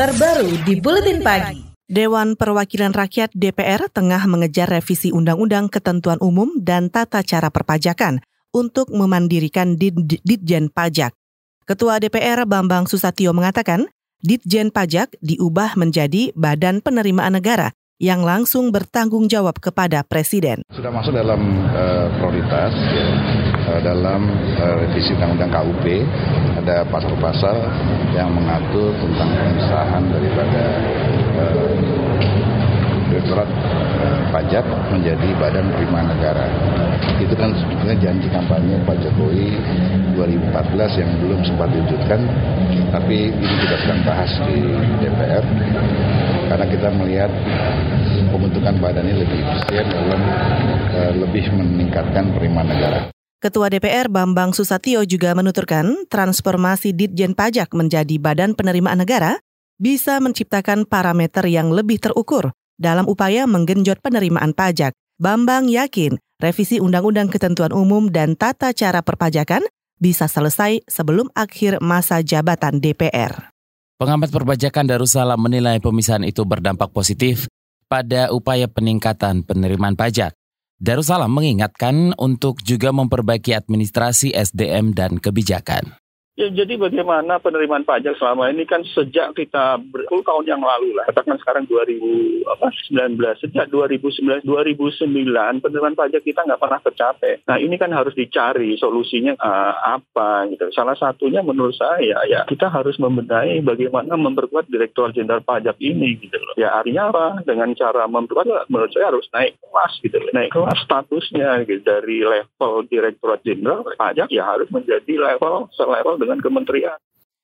terbaru di Buletin Pagi. Dewan Perwakilan Rakyat DPR tengah mengejar revisi Undang-Undang Ketentuan Umum dan Tata Cara Perpajakan untuk memandirikan Ditjen Pajak. Ketua DPR Bambang Susatyo mengatakan, Ditjen Pajak diubah menjadi Badan Penerimaan Negara yang langsung bertanggung jawab kepada Presiden. Sudah masuk dalam uh, prioritas ya, dalam uh, revisi Undang-Undang KUP ada pasal-pasal yang mengatur tentang pemisahan daripada uh, Pajak menjadi Badan Penerimaan Negara. Itu kan sebetulnya janji kampanye Pak Jokowi 2014 yang belum sempat diwujudkan, tapi ini kita sedang bahas di DPR karena kita melihat pembentukan badan ini lebih efisien dalam uh, lebih meningkatkan penerimaan negara. Ketua DPR Bambang Susatyo juga menuturkan transformasi Ditjen Pajak menjadi Badan Penerimaan Negara bisa menciptakan parameter yang lebih terukur dalam upaya menggenjot penerimaan pajak. Bambang yakin revisi Undang-Undang Ketentuan Umum dan Tata Cara Perpajakan bisa selesai sebelum akhir masa jabatan DPR. Pengamat perpajakan Darussalam menilai pemisahan itu berdampak positif pada upaya peningkatan penerimaan pajak. Darussalam mengingatkan untuk juga memperbaiki administrasi SDM dan kebijakan. Ya, jadi bagaimana penerimaan pajak selama ini kan sejak kita berpuluh tahun yang lalu lah, katakan sekarang 2019, sejak 2009, 2009 penerimaan pajak kita nggak pernah tercapai. Nah ini kan harus dicari solusinya uh, apa gitu. Salah satunya menurut saya ya kita harus membenahi bagaimana memperkuat Direktur Jenderal Pajak ini gitu loh. Ya artinya apa? Dengan cara memperkuat menurut saya harus naik kelas gitu loh. Naik kelas statusnya gitu. dari level Direktorat Jenderal Pajak ya harus menjadi level selevel dengan dengan kementerian.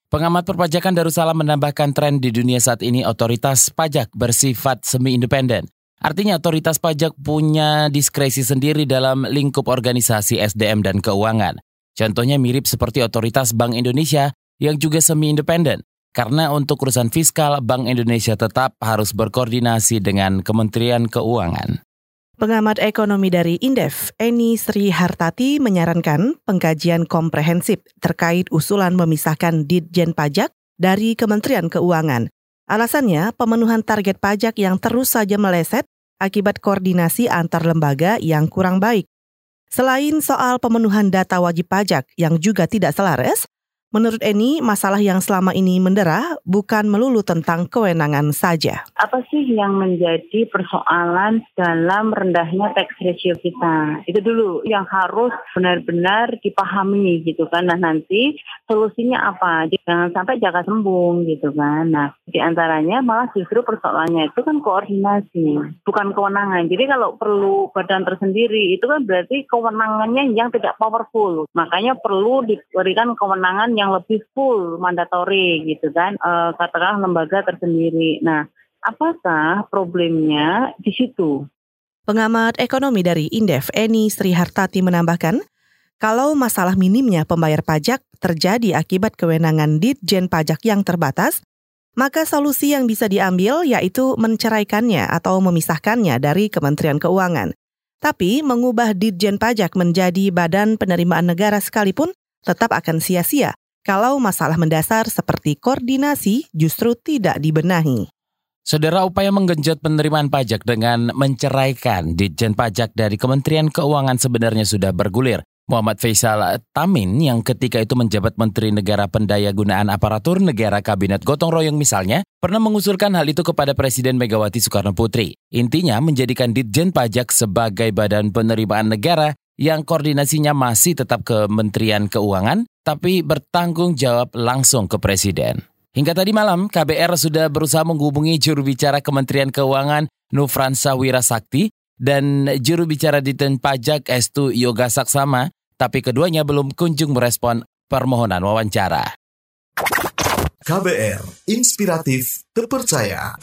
Pengamat perpajakan Darussalam menambahkan tren di dunia saat ini otoritas pajak bersifat semi-independen. Artinya otoritas pajak punya diskresi sendiri dalam lingkup organisasi SDM dan keuangan. Contohnya mirip seperti otoritas Bank Indonesia yang juga semi-independen. Karena untuk urusan fiskal, Bank Indonesia tetap harus berkoordinasi dengan Kementerian Keuangan. Pengamat ekonomi dari Indef, Eni Sri Hartati menyarankan pengkajian komprehensif terkait usulan memisahkan Ditjen Pajak dari Kementerian Keuangan. Alasannya, pemenuhan target pajak yang terus saja meleset akibat koordinasi antar lembaga yang kurang baik. Selain soal pemenuhan data wajib pajak yang juga tidak selaras, Menurut Eni, masalah yang selama ini mendera bukan melulu tentang kewenangan saja. Apa sih yang menjadi persoalan dalam rendahnya tax ratio kita? Itu dulu yang harus benar-benar dipahami gitu kan. Nah nanti solusinya apa? Jangan sampai jaga sembung gitu kan. Nah di antaranya malah justru persoalannya itu kan koordinasi, bukan kewenangan. Jadi kalau perlu badan tersendiri itu kan berarti kewenangannya yang tidak powerful. Makanya perlu diberikan kewenangan yang lebih full mandatori gitu kan, e, katakanlah lembaga tersendiri. Nah, apakah problemnya di situ? Pengamat ekonomi dari Indef, Eni Srihartati menambahkan, kalau masalah minimnya pembayar pajak terjadi akibat kewenangan Ditjen Pajak yang terbatas, maka solusi yang bisa diambil yaitu menceraikannya atau memisahkannya dari Kementerian Keuangan. Tapi mengubah Ditjen Pajak menjadi Badan Penerimaan Negara sekalipun tetap akan sia-sia kalau masalah mendasar seperti koordinasi justru tidak dibenahi. Saudara upaya menggenjot penerimaan pajak dengan menceraikan Ditjen Pajak dari Kementerian Keuangan sebenarnya sudah bergulir. Muhammad Faisal Tamin yang ketika itu menjabat Menteri Negara Pendayagunaan Aparatur Negara Kabinet Gotong Royong misalnya, pernah mengusulkan hal itu kepada Presiden Megawati Soekarno Putri. Intinya menjadikan Ditjen Pajak sebagai badan penerimaan negara yang koordinasinya masih tetap ke Kementerian Keuangan, tapi bertanggung jawab langsung ke Presiden. Hingga tadi malam, KBR sudah berusaha menghubungi juru bicara Kementerian Keuangan Nufransa Wirasakti dan juru bicara Ditjen Pajak Estu Yoga Saksama, tapi keduanya belum kunjung merespon permohonan wawancara. KBR, inspiratif, terpercaya.